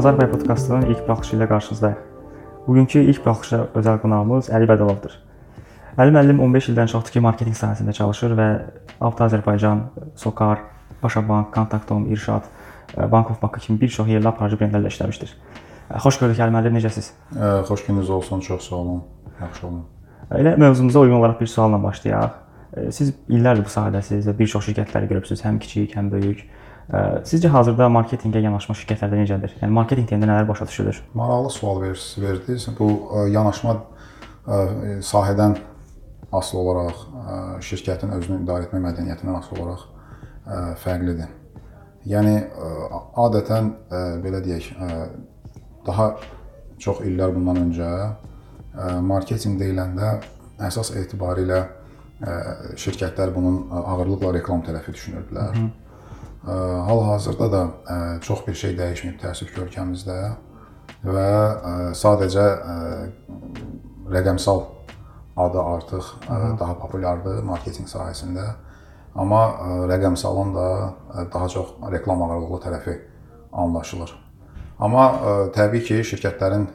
Bazar bəy podkastının ilk buraxılışı ilə qarşınızdayıq. Bugünkü ilk buraxılışa özəl qonağımız Əli Bədəlovdur. Əli müəllim 15 ildən çoxdur ki, marketinq sahəsində çalışır və Avto Azərbaycan, Sokar, Paşabank, Kontaktom, İrşad, Bank of Bakı kimi bir çox yerli aparıcı brendlərlə işləmişdir. Xoş gördük Əli müəllim, necəsiz? Xoş gününüz olsun, çox sağ olun. Yaxşı olun. Elə mövzumuza uyğun olaraq bir sualla başlayaq. Siz illərdir bu sahədəsiniz və bir çox şirkətləri görübsüz, həm kiçik, həm böyük. Sizcə hazırda marketinqə yanaşma şirkətlərdə necədir? Yəni marketinq deyəndə nələr başa düşülür? Maraqlı sual verirsiniz, verdiniz. Bu yanaşma sahədən asılı olaraq şirkətin özünü idarə etmə mədəniyyətindən asılı olaraq fərqlidir. Yəni adətən belə deyək, daha çox illər bundan öncə marketinq deyiləndə əsas etibarilə şirkətlər bunun ağırlıqla reklam tərəfi düşünürdülər. Hı -hı. Hal-hazırda da çox bir şey dəyişməyib təəssüf ki, ölkəmizdə və sadəcə rəqəmsal adı artıq Aha. daha populyardır marketinq sahəsində. Amma rəqəmsalın da daha çox reklam ağırlıqlı tərəfi anlaşılır. Amma təbii ki, şirkətlərin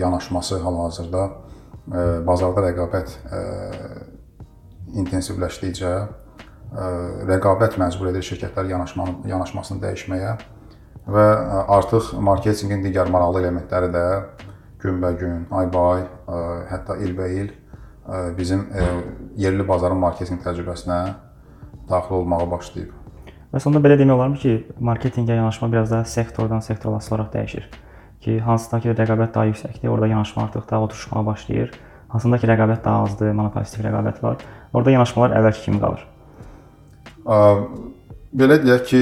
yanaşması hal-hazırda bazarda rəqabət intensivləşdikcə rəqabət məcbur edir şirkətlər yanaşmanın yanaşmasını dəyişməyə və artıq marketinqin digər maraqlı elementləri də günbəgün, aybaay, hətta ilbəil bizim yerli bazarın marketinq təcrübəsinə daxil olmağa başlayıb. Və sonda belə demək olarmı ki, marketinqə yanaşma biraz da sektordan sektora asılaraq dəyişir. Ki, hansıda ki rəqabət daha yüksəkdir, orada yanaşma artıq daha oturuşmağa başlayır. Hansında ki rəqabət daha azdır, monopolistik rəqabət var, orada yanaşmalar əvvəlki kimi qalır. Belə deyək ki,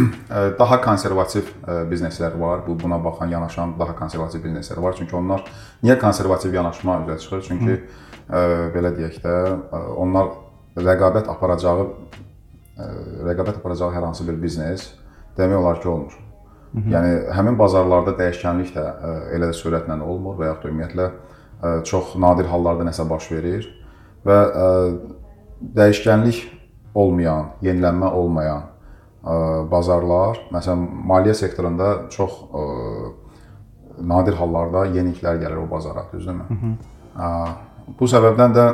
daha konservativ bizneslər var. Bu buna baxan, yanaşan daha konservativ bizneslər var. Çünki onlar niyə konservativ yanaşma üzrə çıxır? Çünki Hı. belə deyək də, onlar rəqabət aparacağı rəqabət aparacağı hər hansı bir biznes demək olar ki, olmur. Hı -hı. Yəni həmin bazarlarda dəyişkənlik də elə də sürətlə olmur və yaxud da ümumiyyətlə çox nadir hallarda nəsə baş verir və dəyişkənlik olmayan, yenilənmə olmayan ə, bazarlar, məsələn, maliyyə sektorunda çox ə, nadir hallarda yeniliklər gəlir o bazara, düzdürmü? Bu səbəbdən də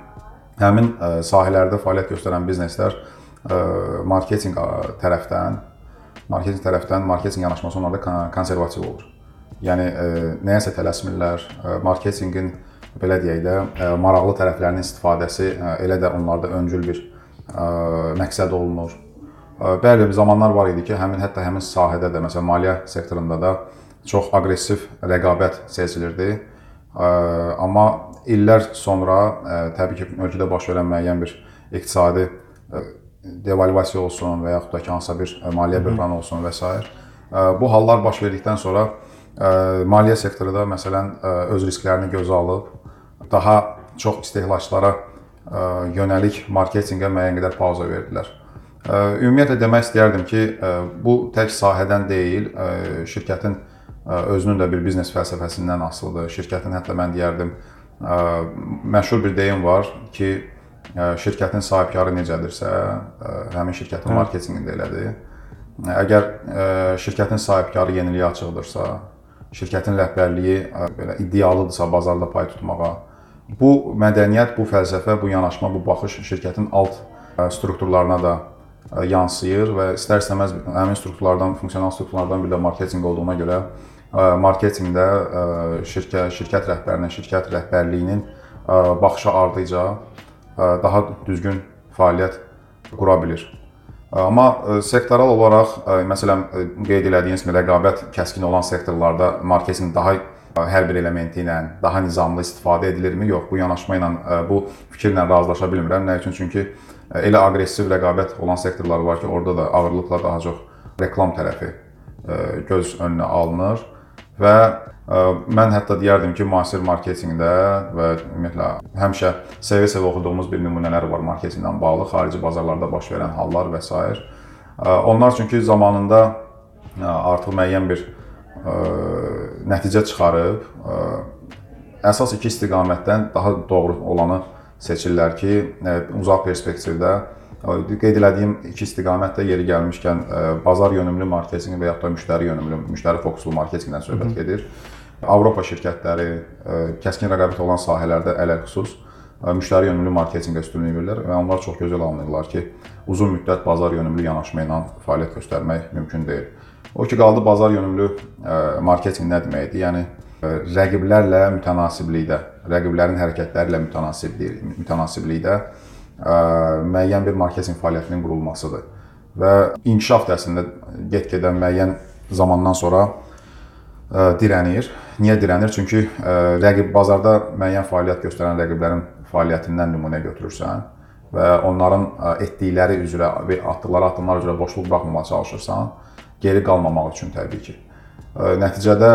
həmin ə, sahələrdə fəaliyyət göstərən bizneslər marketinq tərəfdən, marketinq tərəfdən marketinq yanaşması onlarda konservativ olur. Yəni nəyəsə tələsmirlər, marketinqin belə deyək də maraqlı tərəflərinin istifadəsi elə də onlarda öncül bir məqsəd olunur. Bəli, zamanlar var idi ki, həmin hətta həmin sahədə də, məsələn, maliyyə sektorunda da çox aqressiv rəqabət sezilirdi. Amma illər sonra təbii ki, ölkədə baş verən müəyyən bir iqtisadi devalvasiya olsun və yaxud da ki, hansısa bir maliyyə böhranı olsun və s. bu hallar baş verdikdən sonra maliyyə sektoru da məsələn öz risklərini gözə alıb daha çox istehlakçılara yönəlik marketinqə müəyyən qədər pauza verdilər. Ümumiyyətlə demək istəyərdim ki, bu tək sahədən deyil, şirkətin özünün də bir biznes fəlsəfəsindən asılıdır. Şirkətin hətta mən deyərdim, məşhur bir deyim var ki, şirkətin sahibkarı necədirsə, həmin şirkətin marketinqində elədir. Əgər şirkətin sahibkarı yeniliyə açıqdırsa, şirkətin rəhbərliyi belə iddialıdırsa bazarda pay tutmağa, Bu mədəniyyət, bu fəlsəfə, bu yanaşma, bu baxış şirkətin alt e, strukturlarına da e, yansıyır və istər-istəməz həmin strukturlardan, funksional strukturlardan biri də marketinq olduğuna görə e, marketinqdə şirkət, şirkət rəhbərinin, şirkət rəhbərliyinin baxışı ardıca daha düzgün fəaliyyət qura bilir. Amma sektoral olaraq, məsələn, qeyd etdiyiniz kimi rəqabət kəskin olan sektorlarda marketinq daha hər bir elementi ilə daha nizamlı istifadə edilirmi? Yox, bu yanaşma ilə e, bu fikirlə razılaşa bilmirəm. Nə üçün? Çünki e, elə aqressiv rəqabət olan sektorlar var ki, orada da ağırlıqla daha çox reklam tərəfi e, göz önünə alınır və mən hətta deyərdim ki, müasir marketinqdə və ümumiyyətlə həmişə sevə-sevə oxuduğumuz bir nümunələr var marketinqlə bağlı, xarici bazarlarda baş verən hallar və s. Onlar çünki zamanında artıq müəyyən bir nəticə çıxarıb əsas iki istiqamətdən daha doğru olanı seçirlər ki, uzaq perspektivdə Qeyd etdiyim iki istiqamətdə yeri gəlmişkən bazar yönümlü marketinq və ya da müştəri yönümlü, müştəri fokuslu marketinqdən söhbət gedir. Avropa şirkətləri kəskin rəqabət olan sahələrdə ələlxüsus müştəri yönümlü marketinqə üstünlük verirlər və onlar çox gözəl anlayırlar ki, uzun müddət bazar yönümlü yanaşma ilə fəaliyyət göstərmək mümkün deyil. O ki qaldı bazar yönümlü marketinq nə deməkdir? Yəni rəqiblərlə mütənasiblikdə, rəqiblərin hərəkətləri ilə mütənasiblik, mütənasiblikdə müəyyən bir marketinq fəaliyyətinin qurulmasıdır. Və inkişaf da əslində get-gedə müəyyən zamandan sonra dirənir. Niyə dirənir? Çünki rəqib bazarda müəyyən fəaliyyət göstərən rəqiblərin fəaliyyətindən nümunə götürürsən və onların etdikləri üzrə və atdıqları addımlar üzrə boşluq buraxmamağa çalışırsan, geri qalmamaq üçün təbii ki. Nəticədə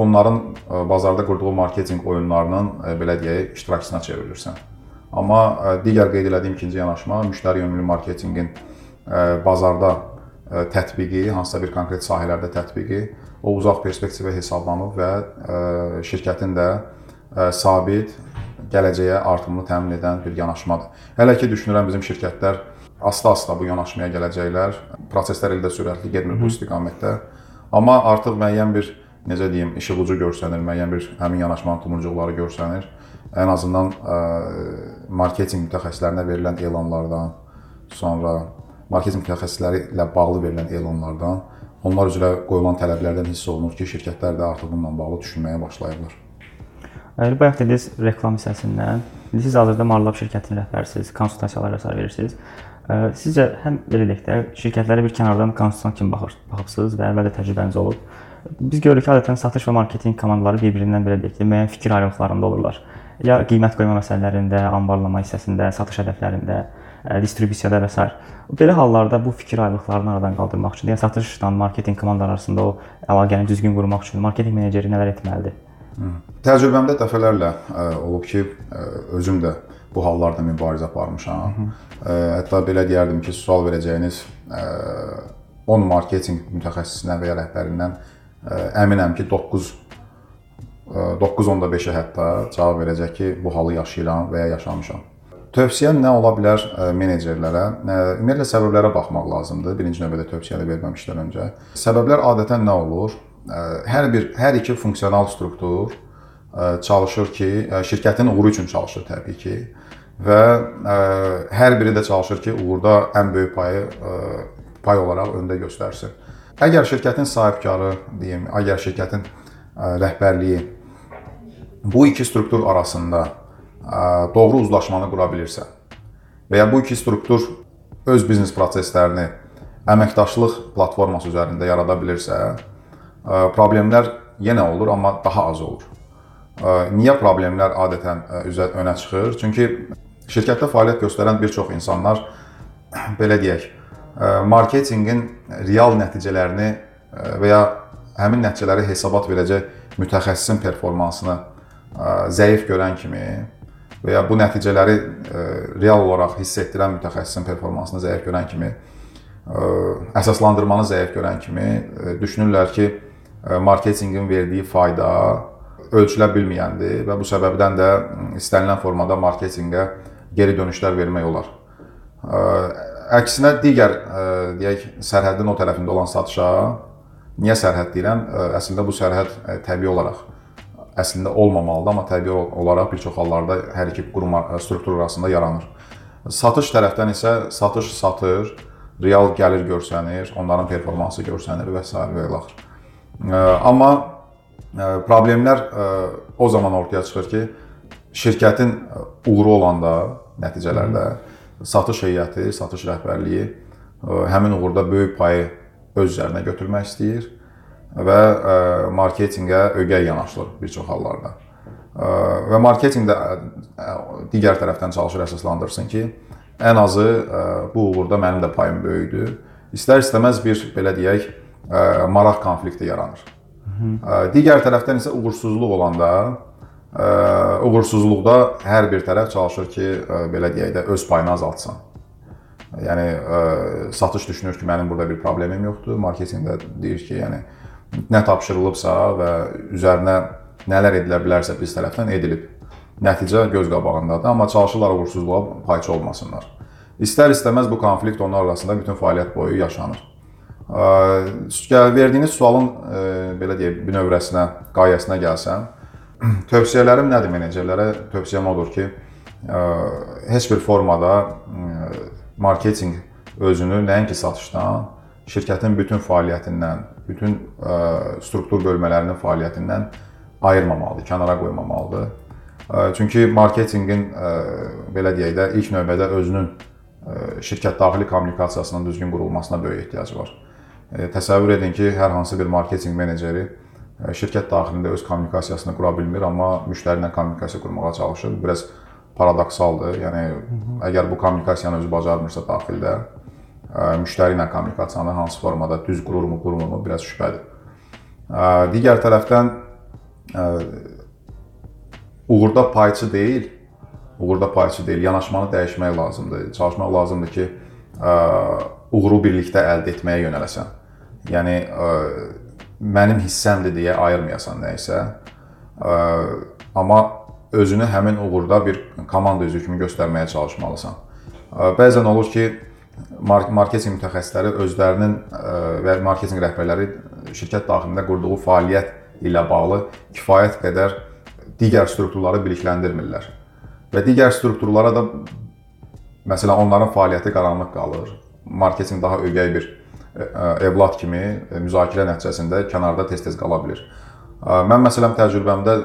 onların bazarda qurduğu marketinq oyunlarının belə deyək, iştirakçısına çevrilirsən. Amma digər qeyd etdiyim ikinci yanaşma müştəri yönümlü marketinqin bazarda tətbiqi, hansısa bir konkret sahələrdə tətbiqi o uzaq perspektivə hesablanıb və şirkətin də sabit gələcəyə artımını təmin edən bir yanaşmadır. Hələ ki düşünürəm bizim şirkətlər asta-asta bu yanaşmaya gələcəklər. Proseslər ildə sürətli getmir bu istiqamətdə. Amma artıq müəyyən bir necə deyim, işıq ucu görsənir, müəyyən bir həmin yanaşmanın tumurcuqları görsənir. Ən azından marketinq mütəxəssislərinə verilən elanlardan, sonra marketinq mütəxəssisləri ilə bağlı verilən elanlardan, onlar üzrə qoyulan tələblərdən hiss olunur ki, şirkətlər də artıq bununla bağlı düşünməyə başlayıblar. Yəni bayaq dediniz reklam hissəsindən. İndi siz hazırda Marlab şirkətinin rəhbərisiniz, konsultasiyalar və s. verirsiniz. Sizcə həm belə deyək də şirkətlərə bir kənardan konsultant kimi baxır, baxırsınız və əvvəldə təcrübəniz olub. Biz görürük ki, adətən satış və marketinq komandaları bir-birindən belə deyək də müəyyən fikir ayrılıqlarında olurlar. Ya qiymət qoyma məsələlərində, anbarlama hissəsində, satış hədəflərində, distribusiyada və s. Belə hallarda bu fikir ayrılıqlarını aradan qaldırmaq üçün, yəni satışla marketinq komandaları arasında o əlaqəni düzgün qurmaq üçün marketinq meneceri nələr etməlidir? Təcrübəmdə dəfələrlə ə, olub ki, ə, özüm də bu hallarla mübarizə aparmışam. Ə, hətta belə deyərdim ki, sual verəcəyiniz ə, 10 marketinq mütəxəssisindən və ya rəhbərindən ə, əminəm ki, 9 9.5-ə hətta cavab verəcək ki, bu halı yaşayıram və ya yaşamışam. Tövsiyəm nə ola bilər menecerlərə? Ümumiyyətlə səbəblərə baxmaq lazımdır. Birinci növbədə tövsiyəni verməmişdən öncə. Səbəblər adətən nə olur? Hər bir hər iki funksional struktur çalışır ki, şirkətin uğuru üçün çalışır təbii ki və hər biri də çalışır ki, uğurda ən böyük payı pay olaraq öndə göstərsin. Əgər şirkətin sahibkarı, deyim, əgər şirkətin rəhbərliyi bu iki struktur arasında doğru uzlaşmanı qura bilirsə və ya bu iki struktur öz biznes proseslərini əməkdaşlıq platforması üzərində yarada bilirsə, problemlər yenə olur, amma daha az olur. Niyə problemlər adətən üzə önə çıxır? Çünki şirkətdə fəaliyyət göstərən bir çox insanlar belə deyək, marketinqin real nəticələrini və ya həmin nəticələri hesabat verəcək mütəxəssisin performansını zəif görən kimi və ya bu nəticələri real olaraq hiss etdirən mütəxəssisin performansını zəif görən kimi əsaslandırmanı zəif görən kimi düşünürlər ki, marketinqin verdiyi fayda ölçülə bilməyəndir və bu səbəbdən də istənilən formada marketinqə geri dönüşlər vermək olar. Əksinə digər deyək sərhədin o tərəfində olan satışa niyə sərhəd deyirəm? Əslində bu sərhəd təbii olaraq əslində olmamalıdır, amma təbii olaraq bir çox hallarda hər iki qurum struktur arasında yaranır. Satış tərəfdən isə satış satır, real gəlir görsənir, onların performansı görsənir və s. və ilə axır. Amma problemlər o zaman ortaya çıxır ki, şirkətin uğuru olanda nəticələrdə satış heyəti, satış rəhbərliyi həmin uğurda böyük payı öz üzərinə götürmək istəyir və marketinqə ögey yanaşılır bir çox hallarda. Və marketinq də digər tərəfdən çalışır əsaslandırsın ki, ən azı bu uğurda mənim də payım böyükdür. İstər-istəməz bir belə deyək, maraq konflikti yaranır. Digər tərəfdən isə uğursuzluq olanda uğursuzluqda hər bir tərəf çalışır ki, belə deyək də öz payını azaltsın. Yəni satış düşünür ki, mənim burada bir problemim yoxdur. Marketinqdə deyir ki, yəni nə tapşırılıbsa və üzərinə nələr edilə bilərsə biz tərəfdən edilib. Nəticə göz qabağındadır, amma çalışırlar uğursuzluğa payçı olmasınlar. İstər-istəməz bu konflikt onlar arasında bütün fəaliyyət boyu yaşanır. Verdiyiniz sualın belə deyək, bünövrəsinə, qayəsinə gəlsəm, tövsiyələrim nədir menecerlərə? Tövsiyəm odur ki, heç bir formada marketinq özünü nəinki satışdan, şirkətin bütün fəaliyyətindən, bütün struktur bölmələrinin fəaliyyətindən ayırmamalıdır, kənara qoymamalıdır. Çünki marketinqin belə deyək də ilk növbədə özünün şirkət daxili kommunikasiyasının düzgün qurulmasına böyük ehtiyacı var. Təsəvvür edin ki, hər hansı bir marketinq meneceri şirkət daxilində öz kommunikasiyasını qura bilmir, amma müştəri ilə kommunikasiya qurmağa çalışır. Bu biraz paradoksaldır. Yəni əgər bu kommunikasiyanı özü bacarmırsa daxildə müştəri ilə kommunikasiyanı hansı formada düz qururmu, qurmurmu biraz şübhədir. Digər tərəfdən uğurda payçı deyil, uğurda payçı deyil, yanaşmanı dəyişmək lazımdır. Çalışmaq lazımdır ki, uğuru birlikdə əldə etməyə yönələsən. Yəni mənim hissəmdir deyə ayırmayasan nəyisə. Amma özünü həmin uğurda bir komanda üzvü kimi göstərməyə çalışmalısan. Bəzən olur ki, marketinq mütəxəssisləri özlərinin və marketinq rəhbərləri şirkət daxilində qurduğu fəaliyyət ilə bağlı kifayət qədər digər strukturları birlikləndirmirlər. Və digər strukturlara da məsələn onların fəaliyyəti qaranlıq qalır. Marketinq daha ögey bir e, evlad kimi müzakirə nəticəsində kənarda tez-tez qala bilər. Mən məsələn təcrübəmdə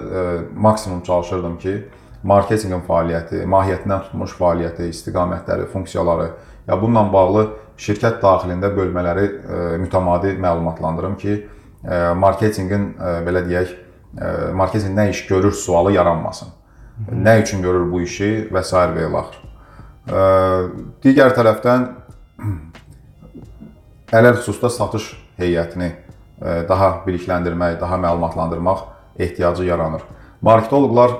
maksimum çalışırdım ki, marketinqin fəaliyyəti, mahiyyətindən tutmuş fəaliyyəti, istiqamətləri, funksiyaları ya bununla bağlı şirkət daxilində bölmələri mütəmadi məlumatlandırım ki, marketinqin belə deyək, marketinq nə iş görür sualı yaranmasın. Nə üçün görür bu işi və s. və ilaxır. Digər tərəfdən ələl xüsusda satış heyətini daha bilikləndirmək, daha məlumatlandırmaq ehtiyacı yaranır. Marketoloqlar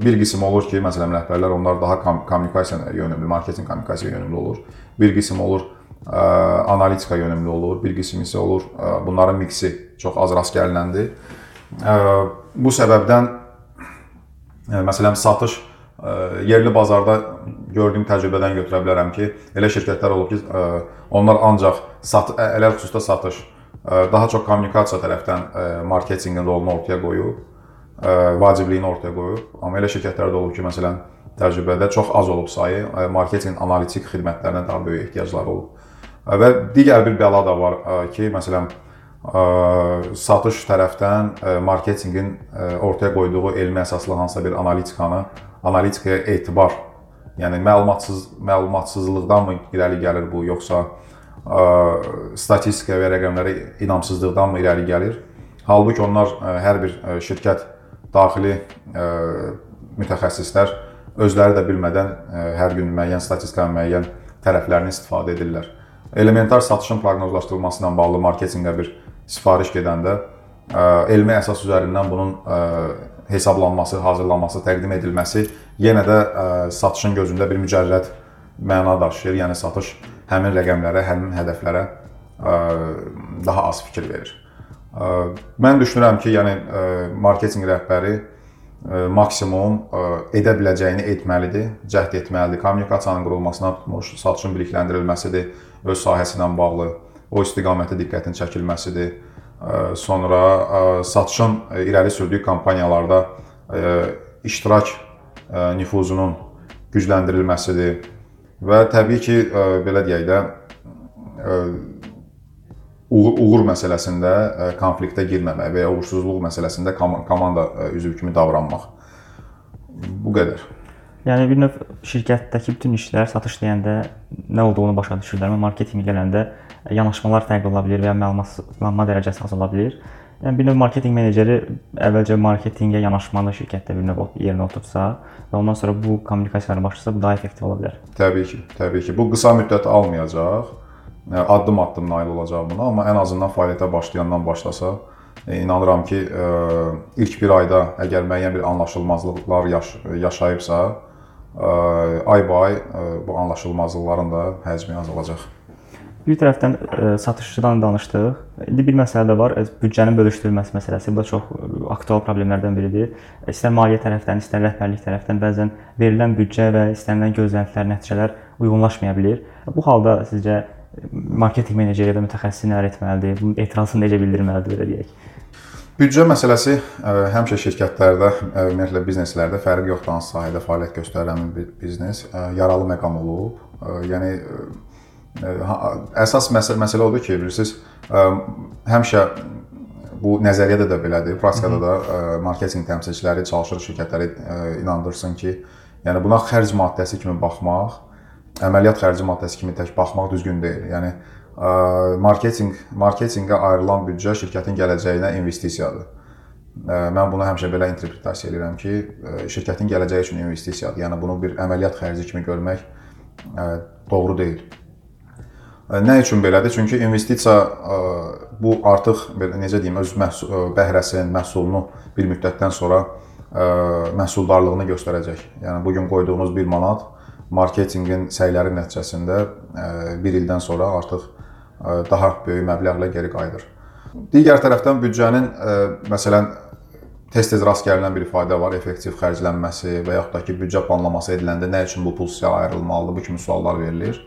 bir qism olur ki, məsələn, rəhbərlər onlar daha kommunikasiya yönümlü, marketinq kommunikasiya yönümlü olur. Bir qism olur analitika yönümlü olur, bir qism isə olur bunların miksi çox az rast gəlinəndir. Bu səbəbdən məsələn satış yerli bazarda gördüyüm təcrübədən götürə bilərəm ki, elə şirkətlər olub ki, onlar ancaq sat ələl xüsusda satış daha çox kommunikasiya tərəfdən marketinqin rolunu ortaya qoyub, vacibliyini ortaya qoyub. Amma elə şirkətlər də olub ki, məsələn, təcrübədə çox az olub sayı, marketinq analitik xidmətlərinə daha böyük ehtiyacları olub. Və digər bir bəla da var ki, məsələn, satış tərəfdən marketinqin ortaya qoyduğu elmi əsaslı hansısa bir analitikanı, analitikaya etibar, yəni məlumatsız məlumatsızlıqdanmı irəli gəlir bu, yoxsa statistika və rəqəmlərə inamsızlıqdanmı irəli gəlir? Halbuki onlar hər bir şirkət daxili mütəxəssislər özləri də bilmədən hər gün müəyyən statistika, müəyyən tərəflərini istifadə edirlər. Elementar satışın proqnozlaşdırılması ilə bağlı marketinqə bir sifariş gedəndə elmi əsas üzərindən bunun hesablanması, hazırlanması, təqdim edilməsi yenə də satışın gözündə bir mücərrəd məna daşıyır. Yəni satış həmin rəqəmlərə, həmin hədəflərə daha az fikir verir. Mən düşünürəm ki, yəni marketinq rəhbəri maksimum edə biləcəyini etməlidir, cəhd etməlidir. Kommunikasiyanın qurulmasına tutmuş, satışın birlikləndirilməsidir, öz sahəsi ilə bağlı o istiqamətə diqqətin çəkilməsidir. Sonra satışın irəli sürdüyü kampaniyalarda iştirak nüfuzunun gücləndirilməsidir. Və təbii ki, belə deyək də uğur məsələsində konfliktə girməmək və ya uğursuzluq məsələsində komanda üzvü kimi davranmaq. Bu qədər. Yəni bir növ şirkətdəki bütün işlər satış deyəndə nə olduğunu başa düşürlər. Marketinqə gələndə yanaşmalar fərqli ola bilər və ya məlumatlanma dərəcəsi az ola bilər. Yəni bir növ marketinq meneceri əvvəlcə marketinqə yanaşmanı şirkətdə bir növ yerinə otursa və ondan sonra bu kommunikasiyalara başlasa bu daha effektiv ola bilər. Təbii ki, təbii ki. Bu qısa müddət almayacaq. Addım-addım nail olacaq buna, amma ən azından fəaliyyətə başlayandan başlasa, e, inanıram ki, e, ilk bir ayda əgər müəyyən bir anlaşılmazlıqlar yaş yaşayıbsa, e, ay-bay bu anlaşılmazlıqların da həcmi azalacaq. Bir tərəfdən ə, satışçıdan danışdıq. İndi bir məsələ də var, büdcənin bölüşdürülməsi məsələsi. Bu da çox aktual problemlərdən biridir. İstər maliyyə tərəfdən, istər rəhbərlik tərəfdən bəzən verilən büdcə və istənilən gözləntilər, nəticələr uyğunlaşmaya bilər. Bu halda sizcə marketinq meneceri ya da mütəxəssis nələr etməlidir? Bu etirazını necə bildirməlidir belə deyək? Büdcə məsələsi həmişə şirkətlərdə, ümumiyyətlə bizneslərdə fərq yoxdur hansı sahədə fəaliyyət göstərən bir biznes yaralı məqam olub. Yəni əsas məsələ məsələ odur ki, bilirsiniz, həmişə bu nəzəriyyədə də belədir, praktikada da marketinq təmsilçiləri çalışır şirkətləri inandırsın ki, yəni buna xərc maddəsi kimi baxmaq, əməliyyat xərci maddəsi kimi tək baxmaq düzgün deyil. Yəni marketinq marketinqə ayrılan büdcə şirkətin gələcəyinə investisiyadır. Mən bunu həmişə belə interpretasiya edirəm ki, şirkətin gələcəyi üçün investisiyadır. Yəni bunu bir əməliyyat xərci kimi görmək doğru deyil. Nə üçün belədir? Çünki investisiya bu artıq belə necə deyim, öz məhsul bəhrəsinin, məhsulunu bir müddətdən sonra məhsuldarlığını göstərəcək. Yəni bu gün qoyduğunuz 1 manat marketinqin səyləri nəticəsində 1 ildən sonra artıq daha böyük məbləğlə geri qayıdır. Digər tərəfdən büdcənin məsələn tez-tez rast gəlinən bir ifadə var, effektiv xərclənməsi və yaxud da ki, büdcə planlaması ediləndə nə üçün bu pul sizə ayrılmalıdır? Bu kimi suallar verilir.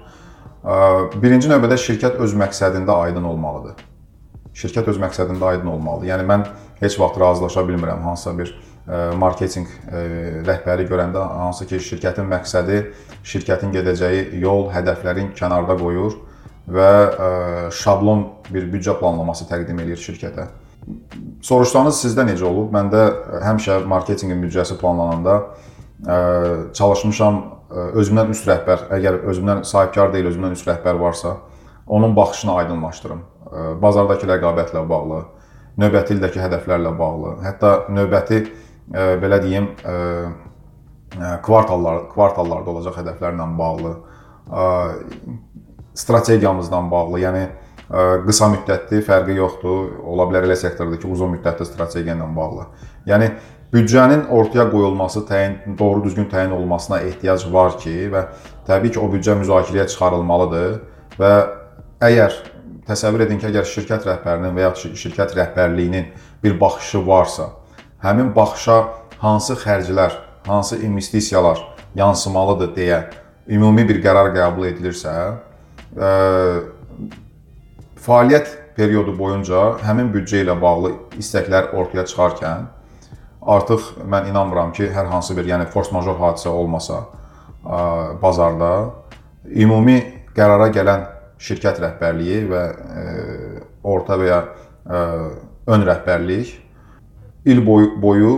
Birinci növbədə şirkət öz məqsədində aydın olmalıdır. Şirkət öz məqsədində aydın olmalıdır. Yəni mən heç vaxt razılaşa bilmirəm hansısa bir marketinq rəhbəri görəndə hansı ki, şirkətin məqsədi, şirkətin gedəcəyi yol, hədəflərin kənarda qoyur və şablon bir büdcə planlaması təqdim eləyir şirkətə. Soruşsanız sizdə necə olub? Məndə həmişə marketinqin büdcəsi planlananda çalışmışam özümdən üst rəhbər, əgər özümdən sahibkar deyil, özümdən üst rəhbər varsa, onun baxışını aydınlaşdırım. Bazardakı rəqabətlə bağlı, növbəti ildəki hədəflərlə bağlı, hətta növbəti belə deyim, kvartallar kvartallarda olacaq hədəflərlə bağlı strategiyamızdan bağlı, yəni qısa müddətli fərqi yoxdur. Ola bilər elə sektorda ki, uzun müddətli strategiya ilə bağlı. Yəni büdcənin ortaya qoyulması, təyin doğru düzgün təyin olunmasına ehtiyac var ki və təbii ki, o büdcə müzakirəyə çıxarılmalıdır və əgər təsəvvür edin ki, əgər şirkət rəhbərinin və ya şirkət rəhbərliyinin bir baxışı varsa, həmin baxışa hansı xərclər, hansı investisiyalar yansımalıdır deyə ümumi bir qərar qəbul edilirsə, fəaliyyət periodu boyunca həmin büdcə ilə bağlı istəklər ortaya çıxarkən artıq mən inanmıram ki, hər hansı bir, yəni force majeure hadisə olmasa bazarda ümumi qərara gələn şirkət rəhbərliyi və orta və ya ön rəhbərlik il boyu boyu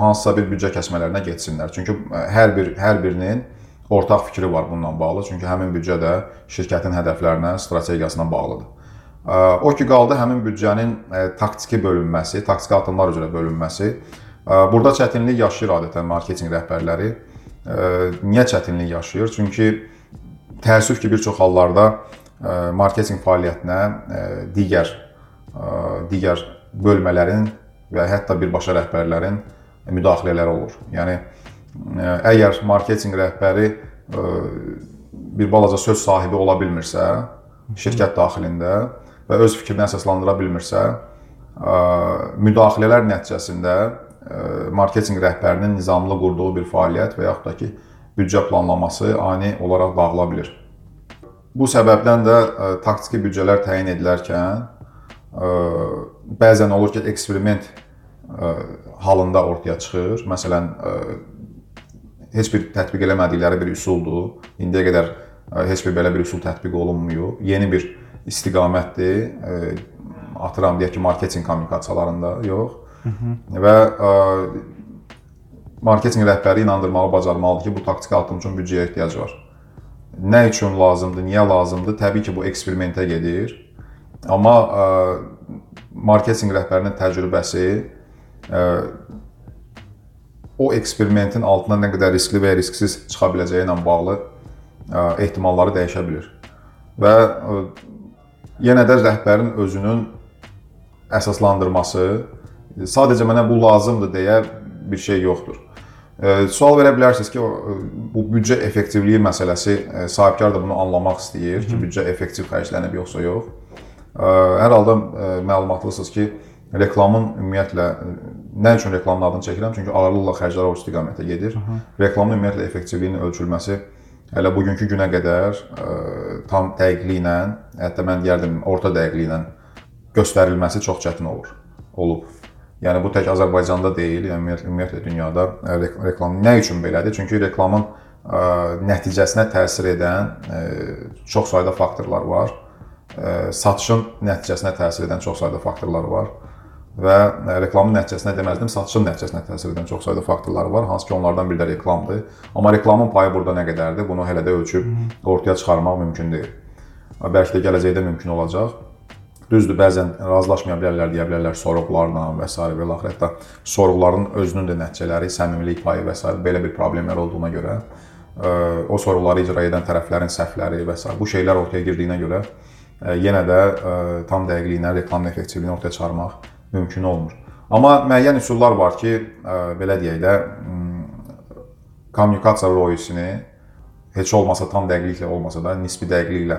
hansısa bir büdcə kəsmələrinə getsinlər. Çünki hər bir hər birinin ortaq fikri var bununla bağlı. Çünki həmin büdcə də şirkətin hədəflərinə, strategiyasına bağlıdır. O ki qaldı həmin büdcənin taktiki bölünməsi, taktiki addımlar üzrə bölünməsi. Burada çətinlik yaşayır adətən marketinq rəhbərləri. Niyə çətinlik yaşayır? Çünki təəssüf ki, bir çox hallarda marketinq fəaliyyətinə digər digər bölmələrin və hətta birbaşa rəhbərlərin müdaxilələri olur. Yəni əgər marketinq rəhbəri bir balaca söz sahibi ola bilmirsə, şirkət daxilində və öz fikrini əsaslandıra bilmirsə, müdaxilələr nəticəsində marketinq rəhbərinin nizamlı qurduğu bir fəaliyyət və yaxud da ki, büdcə planlaması ani olaraq dağıla bilər. Bu səbəbdən də taktiki büdcələr təyin edilərkən bəzən olur ki, eksperiment halında ortaya çıxır. Məsələn, heç bir tətbiq eləmədikləri bir üsuldur. İndiyə qədər heç bir belə bir üsul tətbiq olunmuyub. Yeni bir istiqamətdir. Atıram deyək ki, marketinq kommunikasiyalarında yox. Və ə, e, marketinq rəhbəri inandırmağı bacarmalıdır ki, bu taktiki addım üçün büdcəyə ehtiyac var. Nə üçün lazımdır, niyə lazımdır? Təbii ki, bu eksperimentə gedir. Amma ə, marketinq rəhbərinin təcrübəsi ə, o eksperimentin altından nə qədər riskli və ya risksiz çıxa biləcəyi ilə bağlı ehtimalları dəyişə bilər. Və yenə də rəhbərin özünün əsaslandırması sadəcə mənə bu lazımdır deyə bir şey yoxdur. Sual verə bilərsiniz ki, bu büdcə effektivliyi məsələsi sahibkar da bunu anlamaq istəyir ki, büdcə effektiv xərclənib yoxsa yox. Hər halda məlumatlısınız ki, reklamın ümumiyyətlə nə üçün reklamın adını çəkirəm? Çünki ağırlıqla xərclər o istiqamətə gedir. Reklamın ümumiyyətlə effektivliyinin ölçülməsi hələ bugünkü günə qədər tam dəqiqliklə, hətta mən deyərdim orta dəqiqliklə göstərilməsi çox çətin olur. Olub. Yəni bu tək Azərbaycanda deyil, yəni ümumiyyətlə dünyada reklam nə üçün belədir? Çünki reklamın ə, nəticəsinə təsir edən ə, çox sayda faktorlar var. Ə, satışın nəticəsinə təsir edən çox sayda faktorlar var və reklamın nəticəsinə deməzdim, satışın nəticəsinə təsir edən çox sayda faktorlar var, hansı ki, onlardan biri də reklamdır. Amma reklamın payı burada nə qədərdir? Bunu hələ də ölçüb ortaya çıxarmaq mümkün deyil. Bəlkə də gələcəkdə mümkün olacaq. Düzdür, bəzən razılaşmaya bilərlər, deyə bilərlər sorğularla və s. və laxır hətta sorğuların özünün də nəticələri, səmimilik payı və s. belə bir problemlər olduğuna görə o sorğuları icra edən tərəflərin səhvləri və s. bu şeylər ortaya girdiyinə görə yenə də tam dəqiqliklə reklamın effektivliyini ortaya çıxarmaq mümkün olmur. Amma müəyyən üsullar var ki, belə deyək də kommunikasiya royisini heç olmasa tam dəqiqliklə olmasa da nisbi dəqiqliklə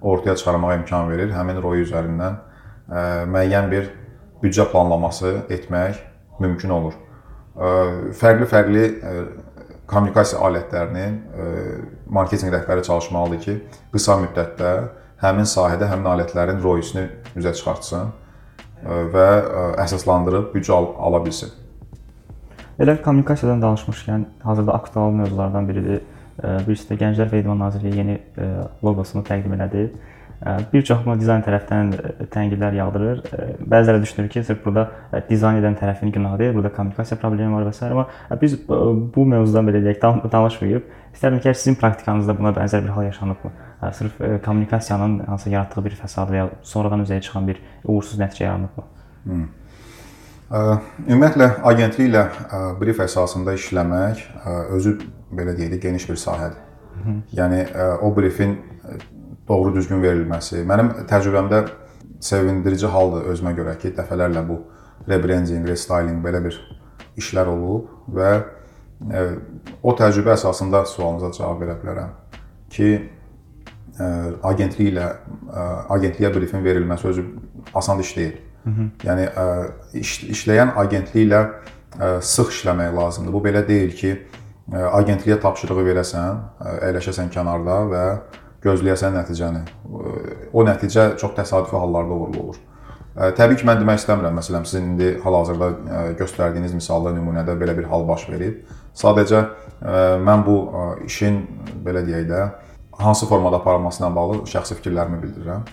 ortaya çıxarmağa imkan verir. Həmin ROI üzərindən ə, müəyyən bir büdcə planlaması etmək mümkün olur. Fərqli-fərqli kommunikasiya alətlərinin marketinq rəhbəri çalışmalıdır ki, qısa müddətdə həmin sahədə həmin alətlərin ROI-sini üzə çıxartsın və əsaslandırıb büdcə al ala bilsin. Elə kommunikasiyadan danışmışkən, hazırda aktual mövzulardan biridir Birisi də Gənclər və İdman Nazirliyi yeni loqosunu təqdim elədi. Bir çox buna dizayn tərəfdən tənqidlər yağdırır. Bəziləri düşünür ki, sırf burada dizayn edən tərəfin günahı deyil, burada kommunikasiya problemi var və s. amma biz bu mövzudan belə deyək, danışmayıb. İstərdim ki, sizin praktikanızda buna bənzər bir hal yaşanıbmı? Sırf kommunikasiyanın hansı yaratdığı bir fəsad və ya sonradan üzəyə çıxan bir uğursuz nəticə yaranıbmı? Hmm. Ümumiyyətlə agentliklə brief əsasında işləmək özü belə deyək geniş bir sahədir. Yəni o briefin doğru düzgün verilməsi mənim təcrübəmdə sevindirici haldır özümə görə ki, dəfələrlə bu rebranding, restyling belə bir işlər olub və o təcrübə əsasında sualınıza cavab verə bilərəm ki, agentliklə agentliyə briefin verilməsi özü asan iş deyil. -hı. Yəni iş, işləyən agentliklə sıx işləmək lazımdır. Bu belə deyil ki, agentliyə tapşırığı verəsən, əyləşəsən kənarda və gözləyəsən nəticəni. O nəticə çox təsadüfi hallarda uğurlu olur. Təbii ki, mən demək istəmirəm, məsələn, sizin indi hal-hazırda göstərdiyiniz misalda nümunədə belə bir hal baş verib. Sadəcə mən bu işin belə deyək də hansı formada aparılması ilə bağlı şəxsi fikirlərimi bildirirəm.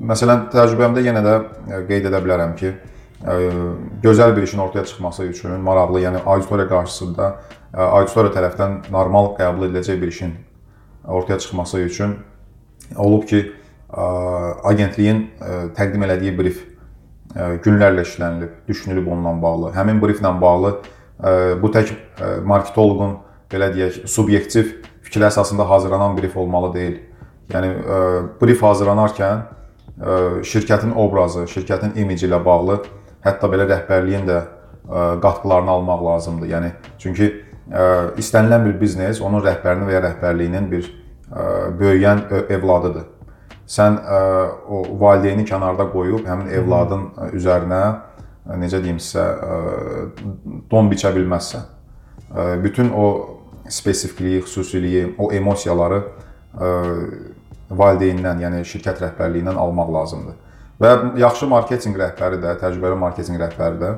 Məsələn, təcrübəmdə yenə də e, qeyd edə bilərəm ki, e, gözəl bir işin ortaya çıxması üçün maraqlı, yəni auditoriya qarşısında e, auditoriya tərəfdən normal qəbul ediləcək bir işin ortaya çıxması üçün olub ki, agentliyin təqdim elədiyi brief günlərlə işlənilib, düşünülüb onunla bağlı. Həmin brieflə bağlı bu tək marketoloqun belə deyək, subyektiv fikir əsasında hazırlanan brief olmalı deyil. Yəni brief hazırlanarkən şirkətin obrazı, şirkətin imici ilə bağlı hətta belə rəhbərliyin də qatqılarını almaq lazımdır. Yəni çünki istənilən bir biznes onun rəhbərinin və ya rəhbərliyinin bir böyüyən evladıdır. Sən o valideyni kənarda qoyub həmin evladın üzərinə necə deyim sizə don biçə bilməzsən. Bütün o spesifikliyi, xüsusiliyi, o emosiyaları valideynindən, yəni şirkət rəhbərliyindən almaq lazımdır. Və yaxşı marketinq rəhbəri də, təcrübəli marketinq rəhbəri də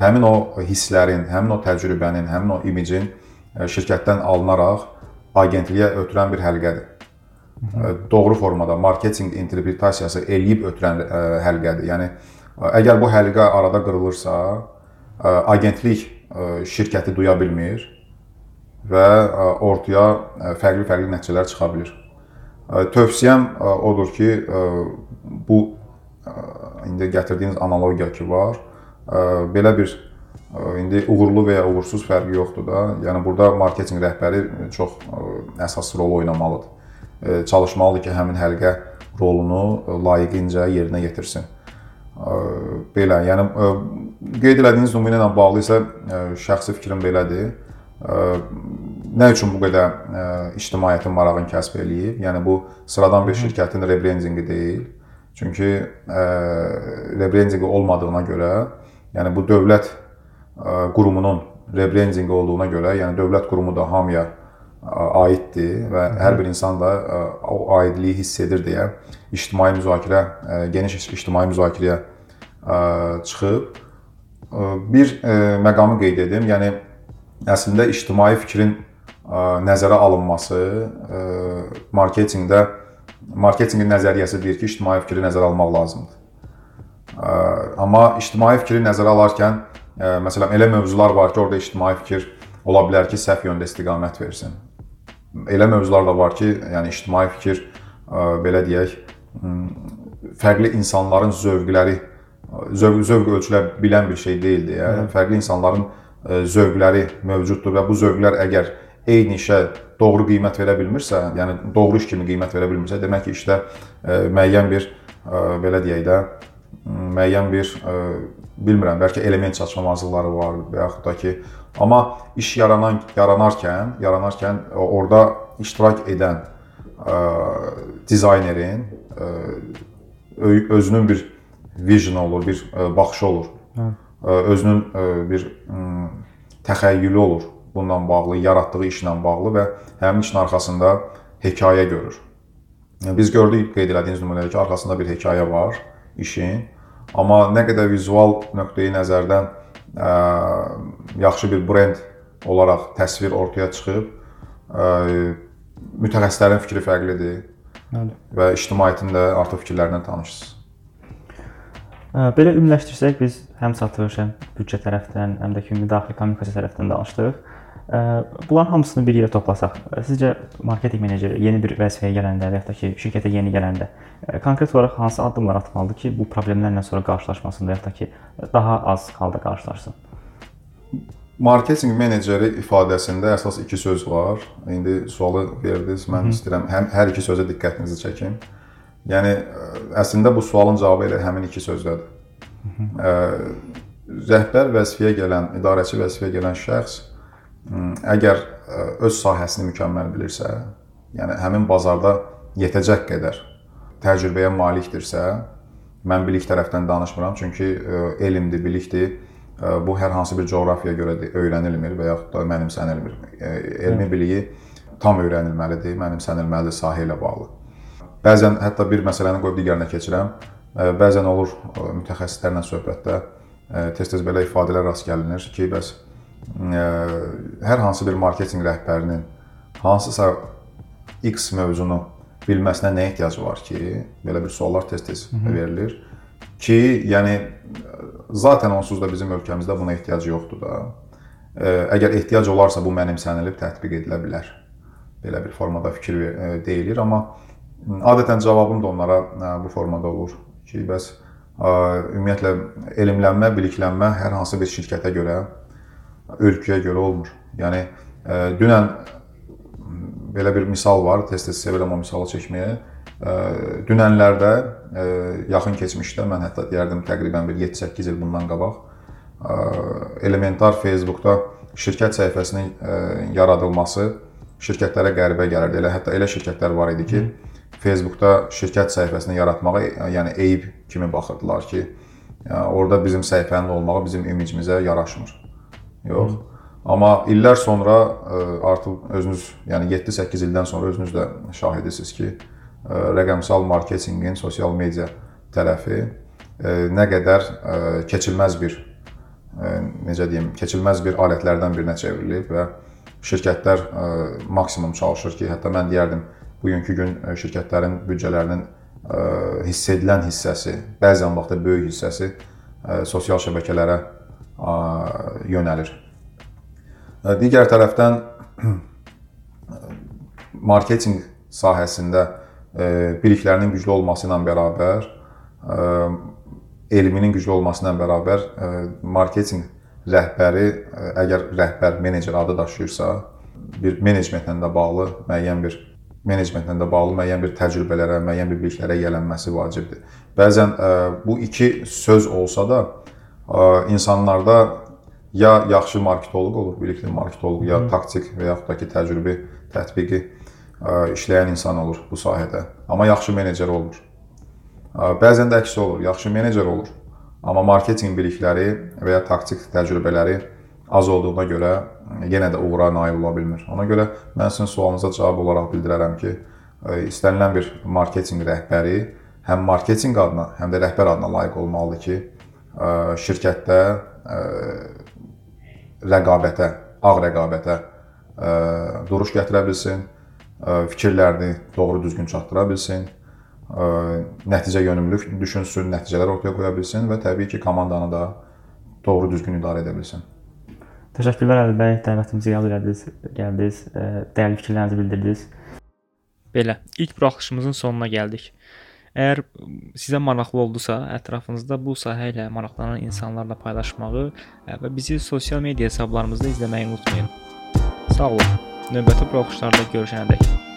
həmin o hisslərin, həmin o təcrübənin, həmin o imicin e, şirkətdən alınaraq agentliyə ötürən bir həlqədir. Hı. Doğru formada marketinq interpretasiyası eləyib ötürən e, həlqədir. Yəni əgər bu həlqə arada qırılırsa, e, agentlik şirkəti duya bilmir və ortaya fərqli-fərqli nəticələr çıxa bilər. Tövsiyəm odur ki, bu indi gətirdiyiniz analogiya ki var, belə bir indi uğurlu və ya uğursuz fərqi yoxdur da. Yəni burada marketinq rəhbəri çox əsas rol oynamalıdır. Çalışmalıdır ki, həmin həlqə rolunu layiqincə yerinə yetirsin. Belə, yəni qeyd elədiyiniz nümunə ilə bağlı isə şəxsi fikrim belədir. Nə üçün bu qədər ictimaiyyətin marağını kəsb eləyib? Yəni bu sıradan bir şirkətin rebrendinqi deyil. Çünki rebrendinqi olmadığına görə, yəni bu dövlət qurumunun rebrendinqi olduğuna görə, yəni dövlət qurumu da hamıya aiddir və hər bir insan da o aidliyi hiss edir deyə ictimai müzakirə, geniş ictimai müzakirəyə çıxıb bir məqamı qeyd edim. Yəni əslində ictimai fikrin nəzərə alınması marketinqdə marketinqin nəzəriyyəsi deyir ki, ictimai fikri nəzərə almaq lazımdır. Amma ictimai fikri nəzərə alarkən məsələn elə mövzular var ki, orada ictimai fikir ola bilər ki, səhv yöndə istiqamət versin elə mövzular da var ki, yəni ictimai fikir belə deyək, fərqli insanların zövqləri zövq zövq ölçülə bilən bir şey deyil deyə. Fərqli insanların zövqləri mövcuddur və bu zövqlər əgər eyni işə doğru qiymət verə bilmirsə, yəni doğru iş kimi qiymət verə bilmirsə, demək ki, işdə müəyyən bir belə deyək də müəyyən bir bilmirəm, bəlkə element çatışmamazlıqları var və yaxud da ki, amma iş yaranan yaranarkən, yaranarkən orada iştirak edən ə, dizaynerin ə, özünün bir vision olur, bir baxışı olur. Hə. Özünün bir təxəyyülü olur bununla bağlı, yaratdığı işlə bağlı və həmin işin arxasında hekayə görür. Biz gördük qeyd elədiyiniz nümunədə ki, arxasında bir hekayə var işin. Amma nə qədər vizual nöqteyi nəzərdən ə, yaxşı bir brend olaraq təsvir ortaya çıxıb, ə, mütəxəssislərin fikri fərqlidir. Bəli. Və ictimaiyyətin də artıq fikirlərindən tanışsınız. Belə ümumiləşdirsək biz həm satış, həm büdcə tərəfdən, həm də ki, müdaxilə kommunikasiya tərəfdən danışdıq. Bunların hamısını bir yerə toplasaq, sizcə marketinq meneceri yeni bir vəzifəyə gələndə və ya da ki, şirkətə yeni gələndə konkret olaraq hansı addımlar atmalıdır ki, bu problemlərlə sonra qarşılaşmasın və ya da ki, daha az halda qarşılaşsın? Marketinq meneceri ifadəsində əsas iki söz var. İndi sualı verdiniz, mən Hı istəyirəm həm hər iki sözə diqqətinizi çəkim. Yəni əslində bu sualın cavabı elə həmin iki sözdədir. Hı -hı. Rəhbər vəzifəyə gələn, idarəçi vəzifəyə gələn şəxs əgər öz sahəsini mükəmməl bilirsə, yəni həmin bazarda yetəcək qədər təcrübəyə malikdirsə, mən bilik tərəfdən danışmıram, çünki elmdir, bilikdir. Bu hər hansı bir coğrafiyaya görə öyrənilmir və yaxud da mənimsənilmir. Elmi biliyi tam öyrənilməlidir, mənimsənilməlidir sahə ilə bağlı. Bəzən hətta bir məsələni qoyub digərinə keçirəm. Bəzən olur mütəxəssislərlə söhbətdə tez-tez belə ifadələr rast gəlinir ki, bəs hər hansı bir marketinq rəhbərinin hansısa X mövzunu bilməsinə nə ehtiyac var ki, belə bir suallar tez-tez verilir ki, yəni zaten onsuz da bizim ölkəmizdə buna ehtiyac yoxdur da. Əgər ehtiyac olarsa bu mənimsənilib tətbiq edilə bilər. Belə bir formada fikir deyilir, amma adətən cavabım da onlara bu formada olur ki, bəs ümumiyyətlə elmlənmə, biliklənmə hər hansı bir şirkətə görə ölkəyə görə olmur. Yəni e, dünən belə bir misal var, tez-tez sevirəm o misalı çəkməyə. E, dünənlərdə e, yaxın keçmişdə mən hətta deyərdim təqribən bir 7-8 il bundan qabaq elementar Facebookda şirkət səhifəsinin yaradılması şirkətlərə qəribə gəlirdi. Elə hətta elə şirkətlər var idi ki, Facebookda şirkət səhifəsini yaratmağa yəni eyib kimi baxırdılar ki, orada bizim səhifənin olmağı bizim imicimizə yaraşmır. Yox. Hı. Amma illər sonra e, artıq özünüz, yəni 7-8 ildən sonra özünüz də şahidisiniz ki, e, rəqəmsal marketinqin sosial media tərəfi e, nə qədər keçilməz bir necə deyim, keçilməz bir alətlərdən birinə çevrilib və şirkətlər maksimum çalışır ki, hətta mən deyərdim, bugünkü gün şirkətlərin büdcələrinin hiss edilən hissəsi, bəzən vaxtda böyük hissəsi sosial şəbəkələrə yönəlir. Digər tərəfdən marketinq sahəsində biliklərinin güclü olması ilə bərabər, elminin güclü olması ilə bərabər marketinq rəhbəri əgər rəhbər menecer adı daşıyırsa, bir menecmentlə də bağlı müəyyən bir menecmentlə də bağlı müəyyən bir təcrübələrə, müəyyən bir biliklərə yiyələnməsi vacibdir. Bəzən bu iki söz olsa da insanlarda ya yaxşı marketoloq olur, bilikli marketoloq, ya taktik və yaxud da ki, təcrübi, tətbiqi işləyən insan olur bu sahədə. Amma yaxşı menecer olmur. Bəzən də əksi olur, yaxşı menecer olur. Amma marketinq bilikləri və ya taktik təcrübələri az olduğuna görə yenə də uğura nail ola bilmir. Ona görə mən sizin sualınıza cavab olaraq bildirərəm ki, istənilən bir marketinq rəhbəri həm marketinq adına, həm də rəhbər adına layiq olmalıdır ki, şirkətdə ə, rəqabətə, ağ rəqabətə ə, duruş gətirə bilsin, ə, fikirlərini doğru düzgün çatdıra bilsin, ə, nəticə yönümlülük düşünsün, nəticələr ortaya qoya bilsin və təbii ki, komandanı da doğru düzgün idarə edə bilsin. Təşəkkürlər Əli bəy, dəvətimizi qəbul etdiniz, gəldiniz, ə, dəyərli fikirlərinizi bildirdiniz. Belə, ilk buraxılışımızın sonuna gəldik. Əgər sizə maraqlı oldusa, ətrafınızda bu sahə ilə maraqlanan insanlarla paylaşmağı ə, və bizi sosial media hesablarımızda izləməyi unutmayın. Sağ olun. Növbəti buraxılışlarda görüşənədək.